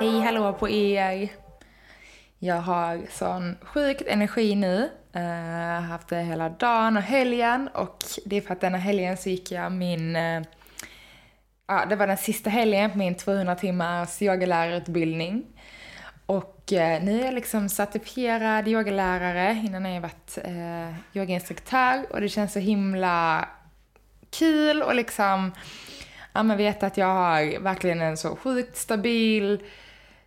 Hej hallå på er! Jag har sån sjukt energi nu. Jag uh, har haft det hela dagen och helgen och det är för att denna helgen så gick jag min... Uh, ja, det var den sista helgen på min 200 timmars yogalärarutbildning. Och uh, nu är jag liksom certifierad yogalärare. Innan har jag varit uh, yogainstruktör och det känns så himla kul och liksom ja, men veta att jag har verkligen en så sjukt stabil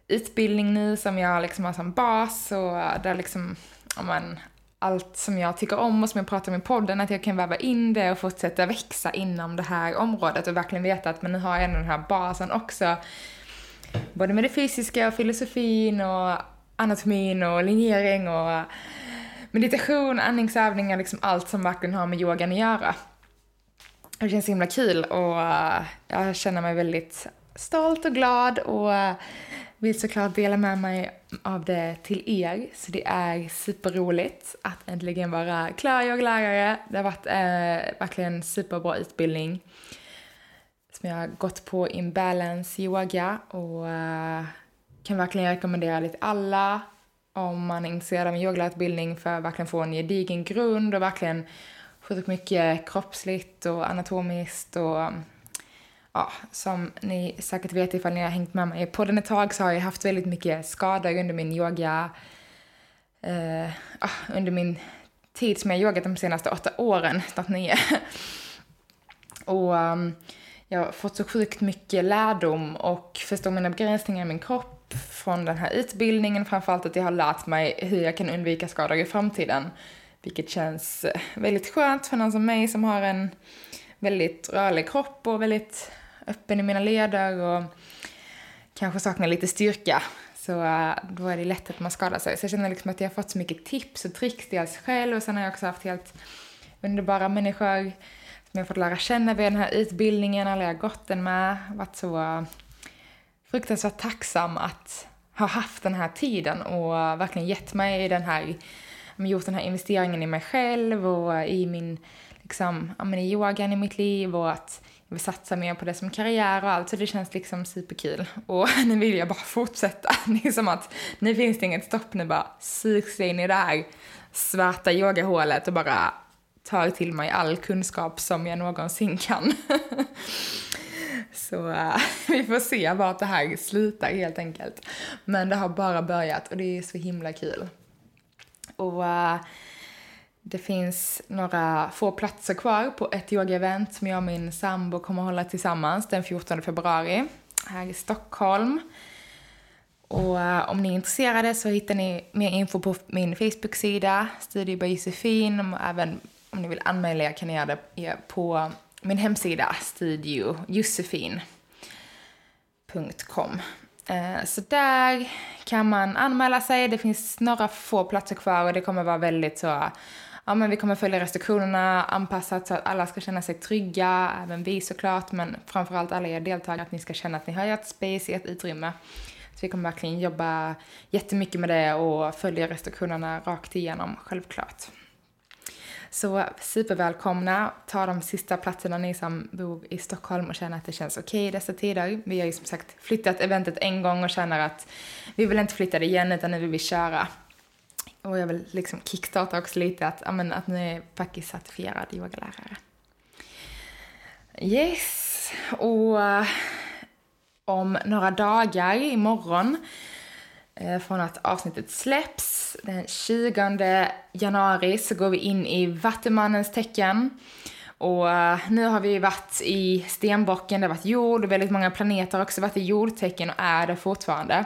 utbildning nu som jag liksom har som bas och där liksom, om man, allt som jag tycker om och som jag pratar om i podden, att jag kan väva in det och fortsätta växa inom det här området och verkligen veta att men nu har jag ändå den här basen också. Både med det fysiska och filosofin och anatomin och linjering och meditation, andningsövningar, liksom allt som verkligen har med yogan att göra. Det känns så himla kul och jag känner mig väldigt stolt och glad och vill såklart dela med mig av det till er. Så det är superroligt att äntligen vara klar yogalärare. Det har varit eh, verkligen en superbra utbildning som jag har gått på Imbalance Yoga och eh, kan verkligen rekommendera det till alla om man är intresserad av en yogalärarutbildning för att verkligen få en gedigen grund och verkligen sjukt mycket kroppsligt och anatomiskt och ja, som ni säkert vet ifall ni har hängt med mig på den ett tag så har jag haft väldigt mycket skador under min yoga, eh, ah, under min tid som jag yogat de senaste åtta åren, snart nio. och um, jag har fått så sjukt mycket lärdom och förstår mina begränsningar i min kropp från den här utbildningen, framförallt att jag har lärt mig hur jag kan undvika skador i framtiden. Vilket känns eh, väldigt skönt för någon som mig som har en väldigt rörlig kropp och väldigt öppen i mina leder och kanske saknar lite styrka. Så eh, då är det lätt att man skadar sig. Så jag känner liksom att jag har fått så mycket tips och tricks dels själv och sen har jag också haft helt underbara människor som jag har fått lära känna vid den här utbildningen, alla jag har gått den med. Varit så eh, fruktansvärt tacksam att ha haft den här tiden och verkligen gett mig den här, gjort den här investeringen i mig själv och i min, liksom, ja men i yogan i mitt liv och att vill satsa mer på det som karriär och allt, så det känns liksom superkul. Och nu vill jag bara fortsätta. Det är som att nu finns det inget stopp, nu bara sugs jag in i det här svarta yogahålet och bara tar till mig all kunskap som jag någonsin kan. Så uh, vi får se vart det här slutar helt enkelt. Men det har bara börjat och det är så himla kul. Och uh, det finns några få platser kvar på ett yogaevent som jag och min sambo kommer hålla tillsammans den 14 februari här i Stockholm. Och eh, om ni är intresserade så hittar ni mer info på min Facebook-sida, Studio by Josefin. Även om ni vill anmäla er kan ni göra det på min hemsida, studiojosefin.com. Eh, så där kan man anmäla sig. Det finns några få platser kvar och det kommer vara väldigt så ja, men vi kommer följa restriktionerna anpassat så att alla ska känna sig trygga, även vi såklart, men framförallt alla er deltagare, att ni ska känna att ni har ert space, ert utrymme. Så vi kommer verkligen jobba jättemycket med det och följa restriktionerna rakt igenom, självklart. Så supervälkomna. Ta de sista platserna ni som bor i Stockholm och känner att det känns okej okay i dessa tider. Vi har ju som sagt flyttat eventet en gång och känner att vi vill inte flytta det igen utan nu vill vi köra. Och jag vill liksom kickstarta också lite att, amen, att nu är faktiskt certifierad yogalärare. Yes, och eh, om några dagar imorgon eh, från att avsnittet släpps, den 20 januari, så går vi in i Vattumannens tecken. Och eh, nu har vi varit i stenbocken, det har varit jord och väldigt många planeter har också varit i jordtecken och är det fortfarande.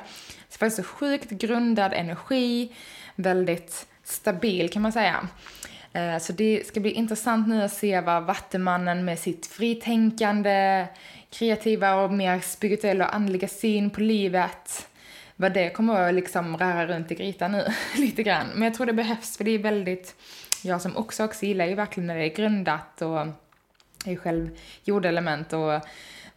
Så det är så sjukt grundad energi, väldigt stabil kan man säga. Eh, så det ska bli intressant nu att se vad Vattumannen med sitt fritänkande, kreativa och mer spirituella och andliga syn på livet, vad det kommer att liksom röra runt i grytan nu lite grann. Men jag tror det behövs för det är väldigt, jag som också också gillar ju verkligen när det är grundat och är själv jordelement och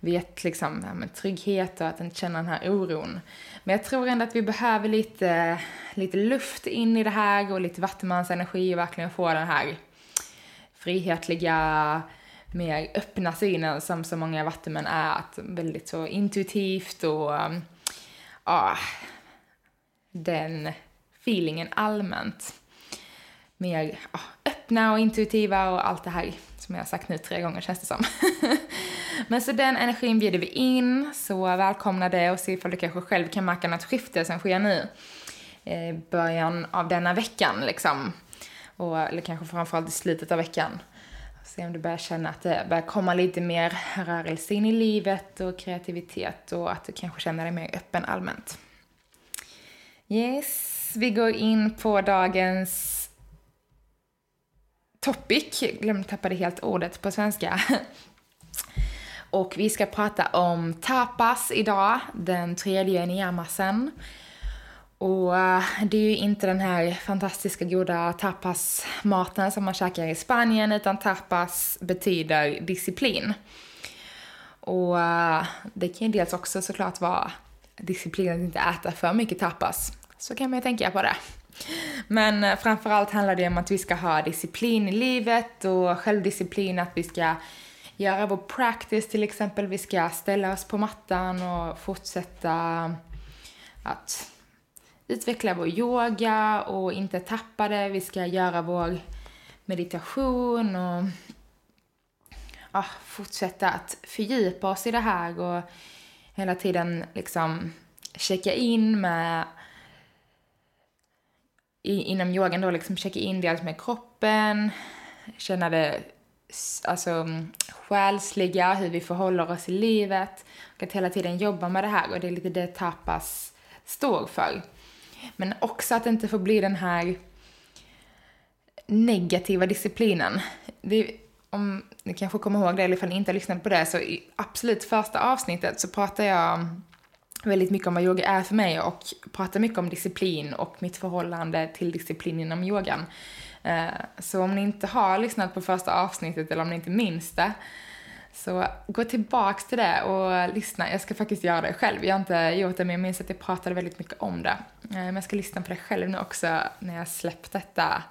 vet liksom ja, men trygghet och att inte känna den här oron. Men jag tror ändå att vi behöver lite, lite luft in i det här och lite vattenmansenergi och verkligen få den här frihetliga, mer öppna synen som så många vattenmän är. Att väldigt så intuitivt och um, ja, den feelingen allmänt. Mer ja, öppna och intuitiva och allt det här som jag har sagt nu tre gånger känns det som. Men så den energin bjuder vi in, så välkomna det och se ifall du kanske själv kan märka något skifte som sker nu. I början av denna veckan liksom. Och, eller kanske framförallt i slutet av veckan. Se om du börjar känna att det börjar komma lite mer rörelse in i livet och kreativitet och att du kanske känner dig mer öppen allmänt. Yes, vi går in på dagens topic. Glömde tappade helt ordet på svenska. Och vi ska prata om tapas idag, den tredje niyamasen. Och eh, det är ju inte den här fantastiska goda tapasmaten som man käkar i Spanien, utan tapas betyder disciplin. Och eh, det kan ju dels också såklart vara disciplin att inte äta för mycket tapas. Så kan man ju tänka på det. Men eh, framförallt handlar det om att vi ska ha disciplin i livet och självdisciplin, att vi ska göra vår practice till exempel. Vi ska ställa oss på mattan och fortsätta att utveckla vår yoga och inte tappa det. Vi ska göra vår meditation och ja, fortsätta att fördjupa oss i det här och hela tiden liksom checka in med i, inom yogan då liksom checka in dels med kroppen, känna det alltså själsliga, hur vi förhåller oss i livet och att hela tiden jobba med det här och det är lite det tapas står för. Men också att det inte får bli den här negativa disciplinen. Det, om ni kanske kommer ihåg det, eller ifall ni inte har lyssnat på det, så i absolut första avsnittet så pratar jag väldigt mycket om vad yoga är för mig och pratar mycket om disciplin och mitt förhållande till disciplin inom yogan. Eh, så om ni inte har lyssnat på första avsnittet eller om ni inte minns det, så gå tillbaks till det och lyssna. Jag ska faktiskt göra det själv. Jag har inte gjort det, men jag minns att jag pratade väldigt mycket om det. Eh, men jag ska lyssna på det själv nu också när jag släppt detta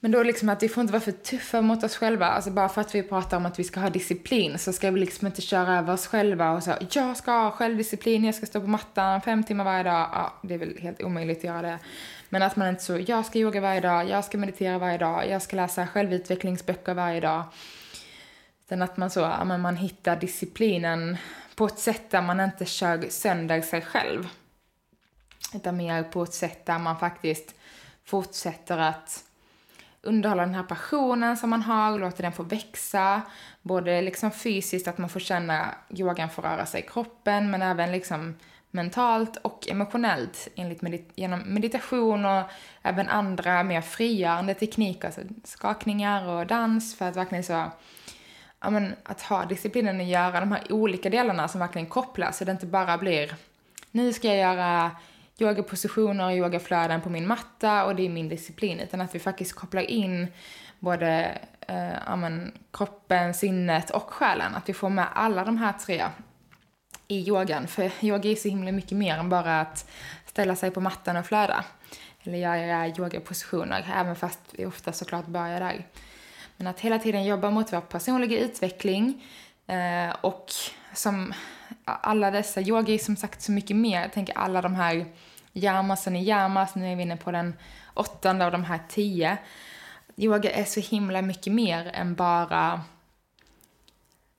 men då liksom att vi får inte vara för tuffa mot oss själva. Alltså bara för att vi pratar om att vi ska ha disciplin så ska vi liksom inte köra över oss själva och säga jag ska ha självdisciplin, jag ska stå på mattan fem timmar varje dag. Ja, det är väl helt omöjligt att göra det. Men att man inte så, jag ska yoga varje dag, jag ska meditera varje dag, jag ska läsa självutvecklingsböcker varje dag. Utan att man så, ja, men man hittar disciplinen på ett sätt där man inte kör sönder sig själv. Utan mer på ett sätt där man faktiskt fortsätter att underhålla den här passionen som man har, låta den få växa. Både liksom fysiskt, att man får känna yogan får röra sig i kroppen, men även liksom mentalt och emotionellt enligt medit genom meditation och även andra mer frigörande tekniker, alltså skakningar och dans för att verkligen så, ja men att ha disciplinen att göra de här olika delarna som verkligen kopplas så det inte bara blir nu ska jag göra yogapositioner och yogaflöden på min matta och det är min disciplin. Utan att vi faktiskt kopplar in både eh, amen, kroppen, sinnet och själen. Att vi får med alla de här tre i yogan. För yoga är så himla mycket mer än bara att ställa sig på mattan och flöda. Eller göra yogapositioner, även fast vi ofta såklart börjar där. Men att hela tiden jobba mot vår personliga utveckling eh, och som alla dessa, yoga är som sagt så mycket mer. Jag tänker alla de här yamasen i yamas, nu är vi inne på den åttonde av de här tio. Yoga är så himla mycket mer än bara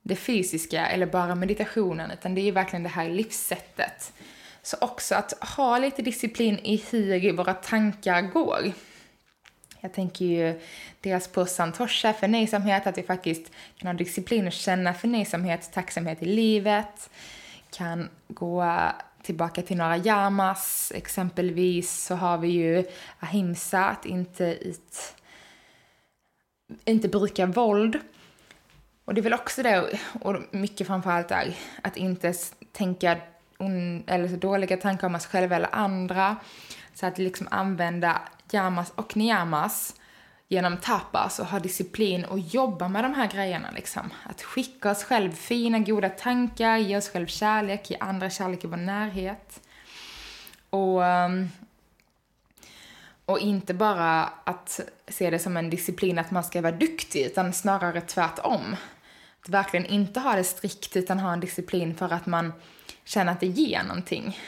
det fysiska eller bara meditationen, utan det är verkligen det här livssättet. Så också att ha lite disciplin i hur våra tankar går. Jag tänker ju dels på santosha, förnöjsamhet, att vi faktiskt kan ha disciplin och känna förnöjsamhet, tacksamhet i livet. Kan gå tillbaka till några yamas. Exempelvis så har vi ju ahimsa, att inte, it, inte bruka våld. Och det är väl också det, och mycket framförallt är att inte tänka eller dåliga tankar om oss själva eller andra. Så att liksom använda yamas och niyamas genom tapas alltså, och ha disciplin och jobba med de här grejerna. Liksom. Att skicka oss själv fina, goda tankar, ge oss själv kärlek, ge andra kärlek i vår närhet. Och, ehm, och inte bara att se det som en disciplin att man ska vara duktig, utan snarare tvärtom. Att verkligen inte ha det strikt, utan ha en disciplin för att man känner att det ger någonting.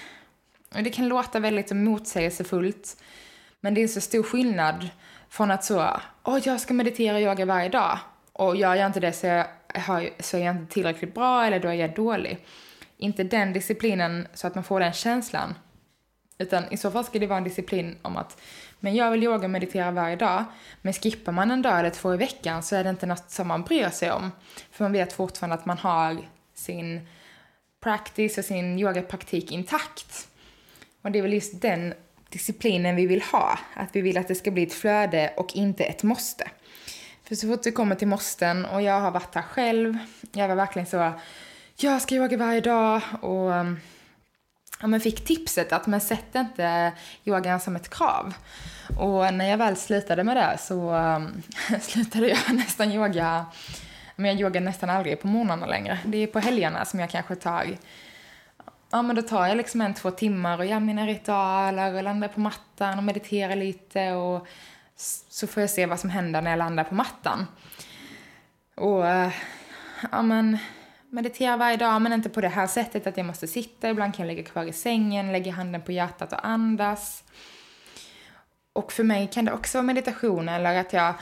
Och det kan låta väldigt motsägelsefullt, men det är så stor skillnad från att så, åh, oh, jag ska meditera och yoga varje dag. Och gör jag inte det så, jag, har, så är jag inte tillräckligt bra eller då är jag dålig. Inte den disciplinen så att man får den känslan. Utan i så fall ska det vara en disciplin om att men jag vill yoga och meditera varje dag. Men skippar man en dag eller två i veckan så är det inte något som man bryr sig om. För man vet fortfarande att man har sin practice och sin yogapraktik intakt. Och det är väl just den disciplinen vi vill ha. Att vi vill att det ska bli ett flöde och inte ett måste. För så fort det kommer till måsten, och jag har varit här själv, jag var verkligen så, jag ska yoga varje dag och um, ja, men fick tipset att man sätter inte yogan som ett krav. Och när jag väl slutade med det så um, slutade jag nästan yoga, men jag yogar nästan aldrig på morgnarna längre. Det är på helgerna som jag kanske tar ja men då tar jag liksom en, två timmar och gör mina ritualer och landar på mattan och mediterar lite och så får jag se vad som händer när jag landar på mattan. Och eh, ja men meditera varje dag men inte på det här sättet att jag måste sitta. Ibland kan jag ligga kvar i sängen, lägga handen på hjärtat och andas. Och för mig kan det också vara meditation eller att jag,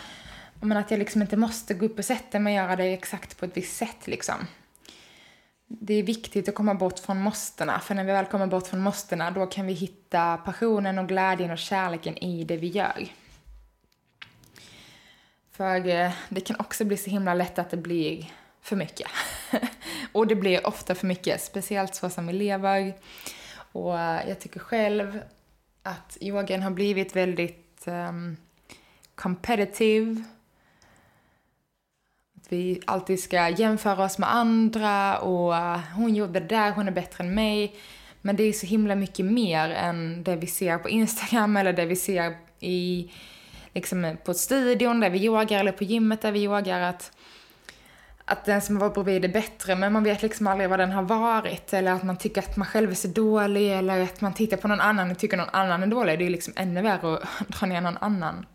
men att jag liksom inte måste gå upp och sätta mig och göra det exakt på ett visst sätt liksom det är viktigt att komma bort från måstena, för när vi väl kommer bort från måstena då kan vi hitta passionen och glädjen och kärleken i det vi gör. För eh, det kan också bli så himla lätt att det blir för mycket. och det blir ofta för mycket, speciellt så som vi lever. Och eh, jag tycker själv att yogan har blivit väldigt um, competitive vi alltid ska jämföra oss med andra och eh, hon gjorde det där, hon är bättre än mig. Men det är så himla mycket mer än det vi ser på Instagram eller det vi ser i, liksom på studion där vi yogar eller på gymmet där vi yogar. Att, att den som var bredvid är bättre, men man vet liksom aldrig vad den har varit. Eller att man tycker att man själv är så dålig, eller att man tittar på någon annan och tycker någon annan är dålig. Det är liksom ännu värre att dra ner någon annan.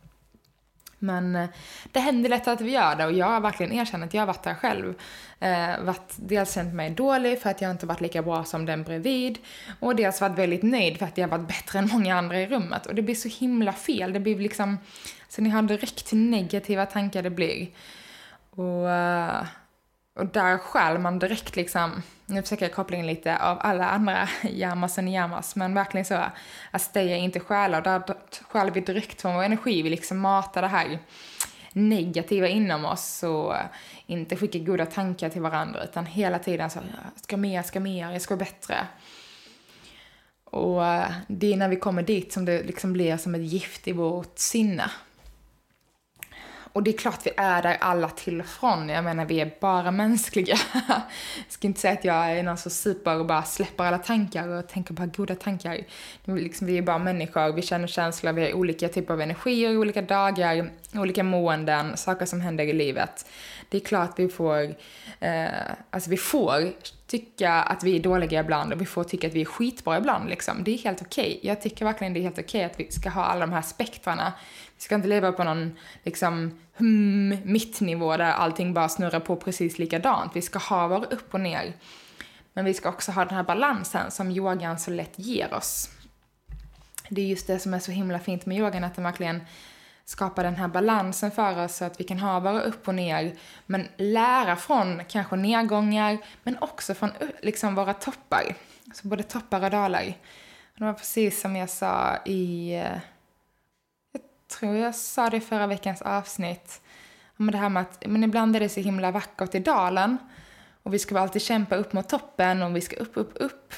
Men eh, det händer lätt att vi gör det och jag har verkligen erkänt att jag har varit där själv. Eh, varit, dels känt mig dålig för att jag inte varit lika bra som den bredvid och dels varit väldigt nöjd för att jag varit bättre än många andra i rummet. Och det blir så himla fel. Det blir liksom, så ni har direkt negativa tankar det blir. Och, eh, och där skäl man direkt liksom nu försöker jag koppla in lite av alla andra yamas och niyamas, men verkligen så att steja inte stjäla, och där stjäl vi direkt från vår energi, vi liksom matar det här negativa inom oss och inte skickar goda tankar till varandra, utan hela tiden så, jag ska mer, jag ska mer, jag ska bättre. Och det är när vi kommer dit som det liksom blir som ett gift i vårt sinne. Och det är klart vi är där alla till och från. Jag menar, vi är bara mänskliga. jag ska inte säga att jag är någon som super och bara släpper alla tankar och tänker bara goda tankar. Liksom, vi är bara människor, vi känner känslor, vi har olika typer av energier, olika dagar, olika måenden, saker som händer i livet. Det är klart vi får, eh, alltså vi får tycka att vi är dåliga ibland och vi får tycka att vi är skitbra ibland liksom. Det är helt okej. Okay. Jag tycker verkligen det är helt okej okay att vi ska ha alla de här spektrarna vi ska inte leva på någon liksom hmm, mittnivå där allting bara snurrar på precis likadant. Vi ska ha våra upp och ner. Men vi ska också ha den här balansen som yogan så lätt ger oss. Det är just det som är så himla fint med yogan, att den verkligen skapar den här balansen för oss så att vi kan ha våra upp och ner, men lära från kanske nedgångar, men också från liksom våra toppar. Så både toppar och dalar. Det var precis som jag sa i eh, tror jag sa det i förra veckans avsnitt, men det här med att men ibland är det så himla vackert i dalen och vi ska alltid kämpa upp mot toppen och vi ska upp, upp, upp.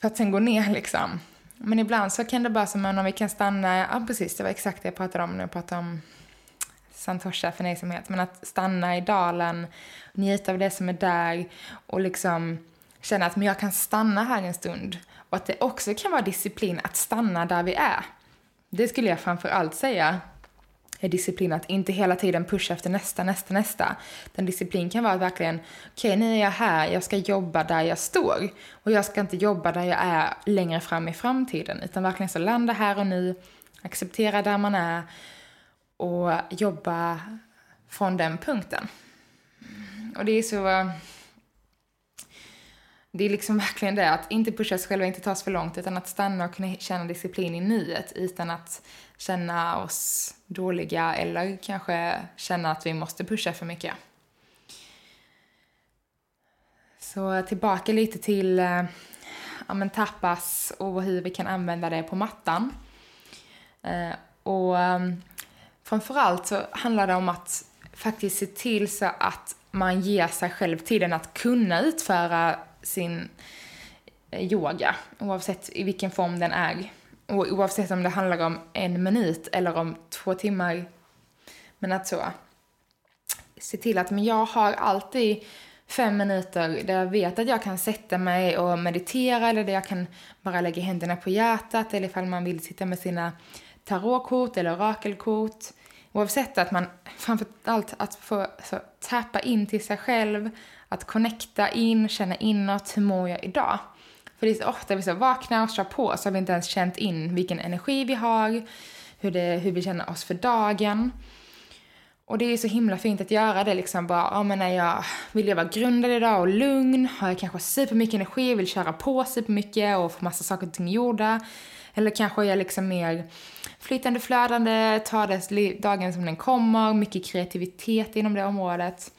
För att sen gå ner liksom. Men ibland så kan det bara som om vi kan stanna, ja precis det var exakt det jag pratade om när jag pratade om Santosha förnöjsamhet. Men att stanna i dalen, njuta av det som är där och liksom känna att men jag kan stanna här en stund. Och att det också kan vara disciplin att stanna där vi är. Det skulle jag framför allt säga är disciplin att inte hela tiden pusha efter nästa, nästa, nästa. Den disciplin kan vara att verkligen, okej okay, nu är jag här, jag ska jobba där jag står. Och jag ska inte jobba där jag är längre fram i framtiden, utan verkligen så landa här och nu, acceptera där man är och jobba från den punkten. Och det är så... Det är liksom verkligen det, att inte pusha sig själv och inte ta sig för långt, utan att stanna och kunna känna disciplin i nuet utan att känna oss dåliga eller kanske känna att vi måste pusha för mycket. Så tillbaka lite till eh, ja, men tapas och hur vi kan använda det på mattan. Eh, och ehm, framförallt så handlar det om att faktiskt se till så att man ger sig själv tiden att kunna utföra sin eh, yoga, oavsett i vilken form den är. Och oavsett om det handlar om en minut eller om två timmar. Men att så, se till att men jag har alltid fem minuter där jag vet att jag kan sätta mig och meditera eller där jag kan bara lägga händerna på hjärtat eller ifall man vill sitta med sina tarotkort eller orakelkort. Oavsett att man framför allt att få så, tappa in till sig själv, att connecta in, känna inåt, hur mår jag idag? För det är så ofta vi så vaknar och kör på så har vi inte ens känt in vilken energi vi har, hur, det, hur vi känner oss för dagen. Och det är så himla fint att göra det liksom bara, ja men när jag vill jag vara grundad idag och lugn, har jag kanske supermycket energi, vill köra på supermycket och få massa saker och ting gjorda. Eller kanske är jag liksom mer flytande, flödande, tar det dagen som den kommer, mycket kreativitet inom det området.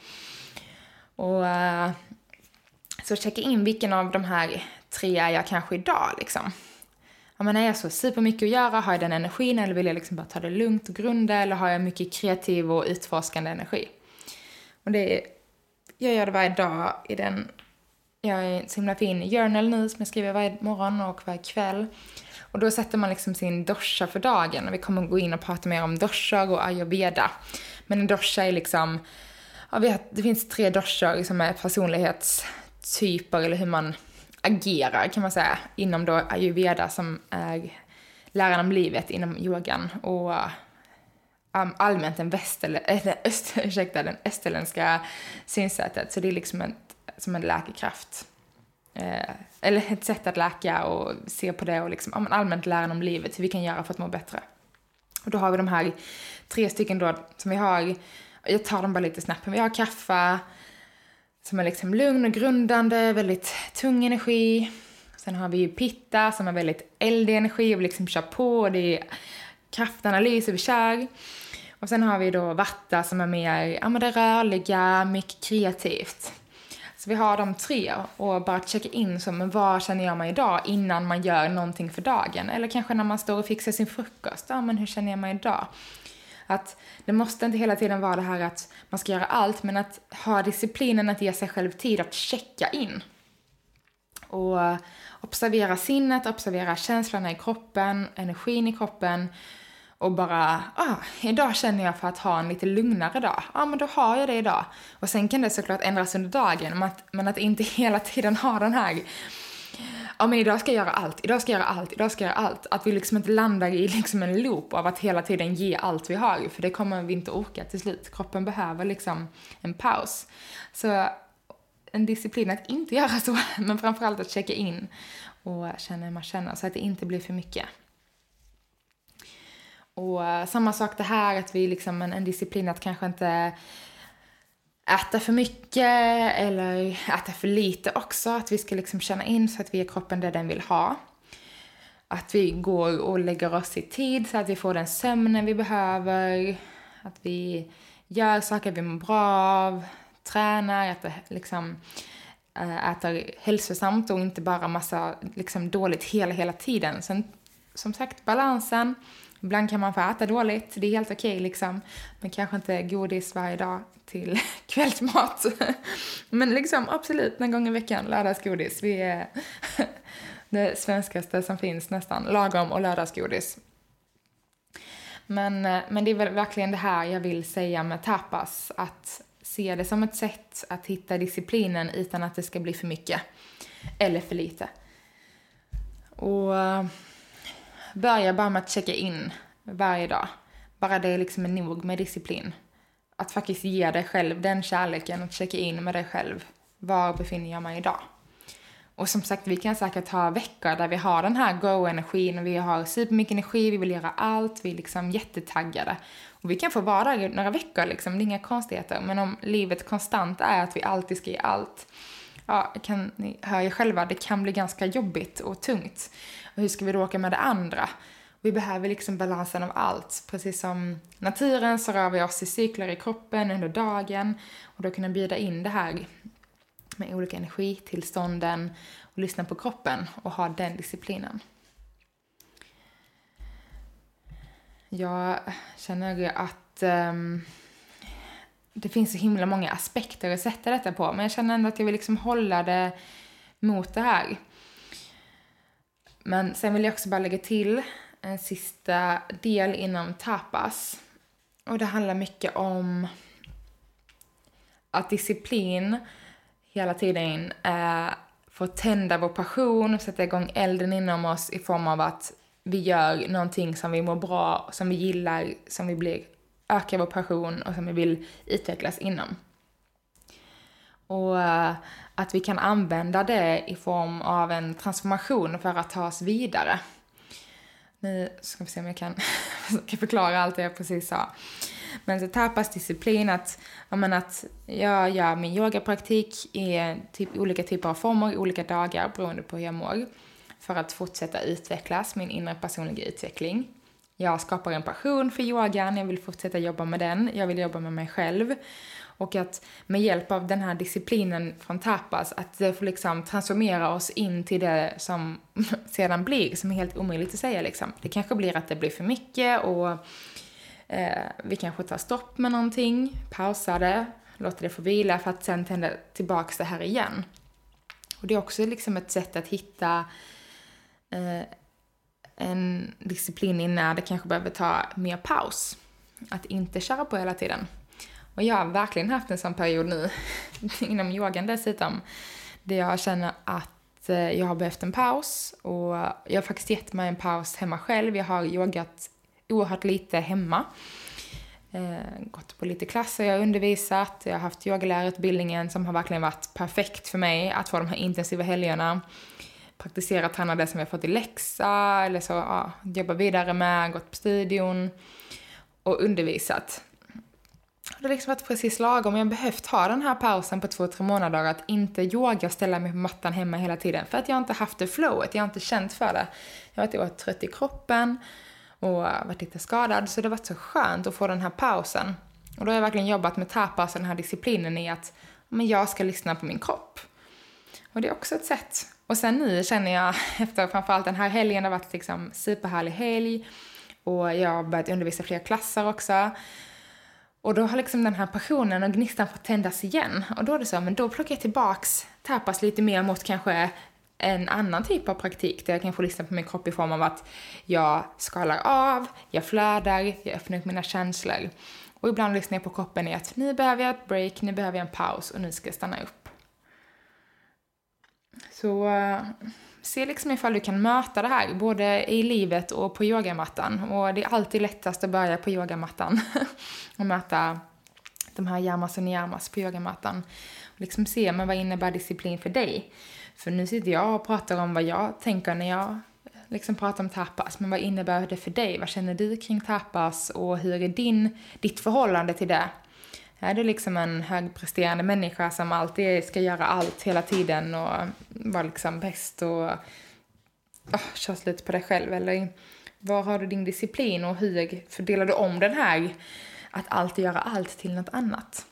Och uh, så checka in vilken av de här tre är jag kanske idag liksom. Ja, men är jag så supermycket att göra? Har jag den energin eller vill jag liksom bara ta det lugnt och grunda eller har jag mycket kreativ och utforskande energi? Och det är, jag gör det varje dag i den, jag har en så himla fin journal nu som jag skriver varje morgon och varje kväll. Och då sätter man liksom sin dosha för dagen och vi kommer gå in och prata mer om doshar och ayurveda. Men en dosha är liksom, ja, vet, det finns tre doshor som liksom är personlighetstyper eller hur man agerar kan man säga inom då ayurveda som är läran om livet inom yogan och um, allmänt den, västerlä- den, öst, ursäkta, den österländska synsättet. Så det är liksom ett, som en läkekraft. Eh, eller ett sätt att läka och se på det och liksom, um, allmänt läran om livet, hur vi kan göra för att må bättre. Och då har vi de här tre stycken då som vi har, jag tar dem bara lite snabbt, vi har kaffe, som är liksom lugn och grundande, väldigt tung energi. Sen har vi ju pitta som är väldigt eldig energi och vi liksom kör på, det är kraftanalys och vi kör. Och sen har vi då vatta som är mer, ja men det rörliga, mycket kreativt. Så vi har de tre och bara checka in som vad känner jag mig idag innan man gör någonting för dagen. Eller kanske när man står och fixar sin frukost, ja men hur känner jag mig idag? Att det måste inte hela tiden vara det här att man ska göra allt, men att ha disciplinen att ge sig själv tid att checka in. Och observera sinnet, observera känslorna i kroppen, energin i kroppen och bara, ah, idag känner jag för att ha en lite lugnare dag. Ja, ah, men då har jag det idag. Och sen kan det såklart ändras under dagen, men att, men att inte hela tiden ha den här ja men idag ska jag göra allt, idag ska jag göra allt, idag ska jag göra allt. Att vi liksom inte landar i liksom en loop av att hela tiden ge allt vi har, för det kommer vi inte orka till slut. Kroppen behöver liksom en paus. Så en disciplin att inte göra så, men framförallt att checka in och känna hur man känner så att det inte blir för mycket. Och eh, samma sak det här att vi liksom en, en disciplin att kanske inte äta för mycket eller äta för lite också. Att vi ska liksom känna in så att vi ger kroppen det den vill ha. Att vi går och lägger oss i tid så att vi får den sömnen vi behöver. Att vi gör saker vi mår bra av, tränar, äter, liksom, eh, äter hälsosamt och inte bara massa liksom, dåligt hela, hela tiden. Sen, som sagt, balansen. Ibland kan man få äta dåligt, det är helt okej okay, liksom. Men kanske inte godis varje dag till kvällsmat. Men liksom absolut, en gång i veckan, lördagsgodis. Vi är det svenskaste som finns nästan. Lagom och lördagsgodis. Men, eh, men det är väl verkligen det här jag vill säga med tapas. Att se det som ett sätt att hitta disciplinen utan att det ska bli för mycket. Eller för lite. Och eh, börja bara med att checka in varje dag. Bara det liksom är nog med disciplin. Att faktiskt ge dig själv den kärleken, att checka in med dig själv. Var befinner jag mig idag? Och som sagt, vi kan säkert ha veckor där vi har den här go-energin vi har supermycket energi, vi vill göra allt, vi är liksom jättetaggade. Och vi kan få vara där några veckor liksom, det är inga konstigheter. Men om livet konstant är att vi alltid ska ge allt, ja, kan, ni hör ju själva, det kan bli ganska jobbigt och tungt. Och hur ska vi då åka med det andra? Vi behöver liksom balansen av allt. Precis som naturen så rör vi oss i cykler i kroppen under dagen och då kunna bjuda in det här med olika energitillstånden och lyssna på kroppen och ha den disciplinen. Jag känner att um, det finns så himla många aspekter att sätta detta på, men jag känner ändå att jag vill liksom hålla det mot det här. Men sen vill jag också bara lägga till en sista del inom tapas. Och det handlar mycket om att disciplin hela tiden eh, får tända vår passion och sätta igång elden inom oss i form av att vi gör någonting som vi mår bra, som vi gillar, som vi blir, öka vår passion och som vi vill utvecklas inom. Och eh, att vi kan använda det i form av en transformation för att ta oss vidare. Nu ska vi se om jag kan kan förklara allt det jag precis sa. Men så tapas disciplin att, jag att jag gör min yogapraktik i typ, olika typer av former, olika dagar beroende på hur jag mår. För att fortsätta utvecklas, min inre personliga utveckling. Jag skapar en passion för yogan, jag vill fortsätta jobba med den, jag vill jobba med mig själv. Och att med hjälp av den här disciplinen från tapas, att det får liksom transformera oss in till det som sedan blir, som är helt omöjligt att säga liksom. Det kanske blir att det blir för mycket och eh, vi kanske tar stopp med någonting, pausar det, låter det få vila för att sen tända tillbaks det här igen. Och det är också liksom ett sätt att hitta eh, en disciplin i när det kanske behöver ta mer paus. Att inte köra på hela tiden. Och jag har verkligen haft en sån period nu, inom yogan dessutom, där jag känner att eh, jag har behövt en paus och jag har faktiskt gett mig en paus hemma själv. Jag har yogat oerhört lite hemma. Eh, gått på lite klasser, jag har undervisat, jag har haft yogalärarutbildningen som har verkligen varit perfekt för mig att få de här intensiva helgerna. Praktisera, träna det som jag fått i läxa eller så, ja, jobba vidare med, gått på studion och undervisat. Det har liksom varit precis lagom. Jag har behövt ha den här pausen på två, tre månader att inte yoga och ställa mig på mattan hemma hela tiden. För att jag inte haft det flowet, jag har inte känt för det. Jag har varit oerhört trött i kroppen och varit lite skadad. Så det har varit så skönt att få den här pausen. Och då har jag verkligen jobbat med tapas och den här disciplinen i att men jag ska lyssna på min kropp. Och det är också ett sätt. Och sen nu känner jag, efter framförallt den här helgen, det har varit liksom superhärlig helg. Och jag har börjat undervisa fler klasser också. Och då har liksom den här passionen och gnistan fått tändas igen. Och då är det så, men då plockar jag tillbaks tapas lite mer mot kanske en annan typ av praktik där jag kan få lyssna på min kropp i form av att jag skalar av, jag flödar, jag öppnar upp mina känslor. Och ibland lyssnar jag på kroppen i att nu behöver jag ett break, nu behöver jag en paus och nu ska jag stanna upp. Så eh, se liksom ifall du kan möta det här, både i livet och på yogamattan. Och det är alltid lättast att börja på yogamattan och möta de här yamas och niyamas på yogamattan. Och liksom se, men vad innebär disciplin för dig? För nu sitter jag och pratar om vad jag tänker när jag eh, liksom pratar om tapas, men vad innebär det för dig? Vad känner du kring tapas och hur är din, ditt förhållande till det? Är du liksom en högpresterande människa som alltid ska göra allt hela tiden och vara liksom bäst och oh, köra lite på dig själv? Eller var har du din disciplin och hur fördelar du om den här att alltid göra allt till något annat?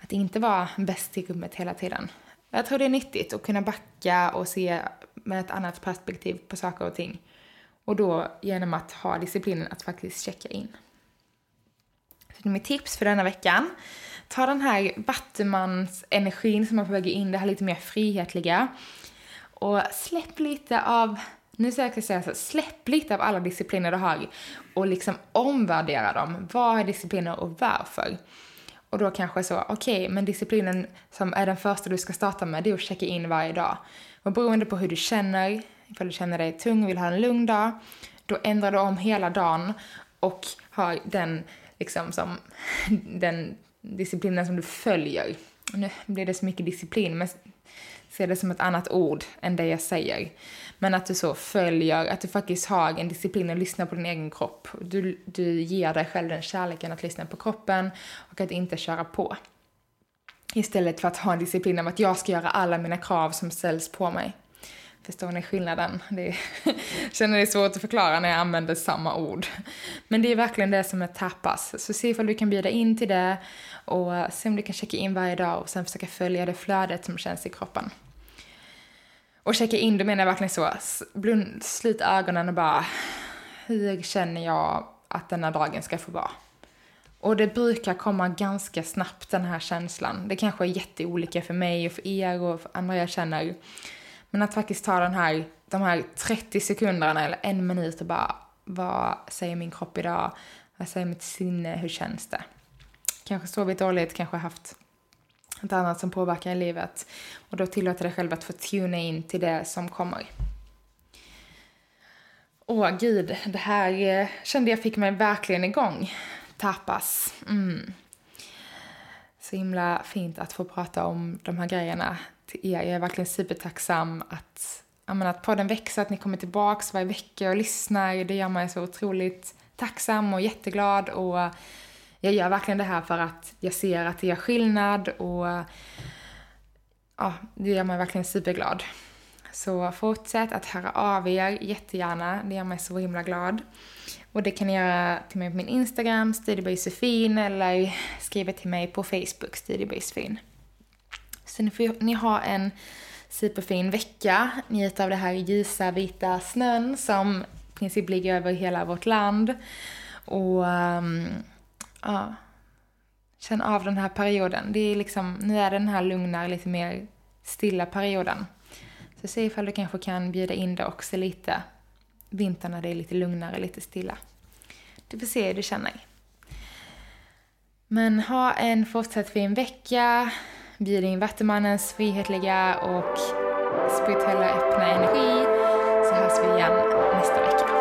Att inte vara bäst i rummet hela tiden. Jag tror det är nyttigt att kunna backa och se med ett annat perspektiv på saker och ting. Och då genom att ha disciplinen att faktiskt checka in till mitt tips för denna veckan. Ta den här Battemans energin som man får väga in, det här lite mer frihetliga. Och släpp lite av, nu ska jag säga så, släpp lite av alla discipliner du har och liksom omvärdera dem. Vad är discipliner och varför? Och då kanske så, okej, okay, men disciplinen som är den första du ska starta med, det är att checka in varje dag. Och beroende på hur du känner, ifall du känner dig tung och vill ha en lugn dag, då ändrar du om hela dagen och har den liksom som den disciplinen som du följer. Nu blir det så mycket disciplin, men se det som ett annat ord än det jag säger. Men att du så följer, att du faktiskt har en disciplin och lyssnar på din egen kropp. Du, du ger dig själv den kärleken att lyssna på kroppen och att inte köra på. Istället för att ha en disciplin av att jag ska göra alla mina krav som ställs på mig. Förstår ni skillnaden? Det är, känner det är svårt att förklara när jag använder samma ord. Men det är verkligen det som är tapas. Så se ifall du kan bjuda in till det och se om du kan checka in varje dag och sen försöka följa det flödet som känns i kroppen. Och checka in, då menar jag verkligen så, blund, slut ögonen och bara, hur känner jag att denna dagen ska få vara? Och det brukar komma ganska snabbt den här känslan. Det kanske är jätteolika för mig och för er och för andra jag känner. Men att faktiskt ta den här, de här 30 sekunderna eller en minut och bara, vad säger min kropp idag? Vad säger mitt sinne? Hur känns det? Kanske sovit dåligt, kanske haft ett annat som påverkar i livet. Och då tillåter dig själv att få tuna in till det som kommer. Åh gud, det här eh, kände jag fick mig verkligen igång. Tapas. Mm. Så himla fint att få prata om de här grejerna till er. Jag är verkligen supertacksam att, menar, att podden växer, att ni kommer tillbaka varje vecka och lyssnar. Det gör mig så otroligt tacksam och jätteglad och jag gör verkligen det här för att jag ser att det gör skillnad och ja, det gör mig verkligen superglad. Så fortsätt att höra av er jättegärna, det gör mig så himla glad. Och det kan ni göra till mig på min Instagram, Studiebysefin, eller skriva till mig på Facebook, Studiebysefin. Så ni får ni ha en superfin vecka, njut av det här ljusa vita snön som i princip ligger över hela vårt land. Och um, ja, känn av den här perioden. Det är liksom, nu är det den här lugna, lite mer stilla perioden. Så se ifall du kanske kan bjuda in det också lite. Vintern när det är lite lugnare, lite stilla. Du får se hur du känner. Men ha en fortsatt fin vecka. Bjud in Vattumannens frihetliga och spirituella öppna energi. Så hörs vi igen nästa vecka.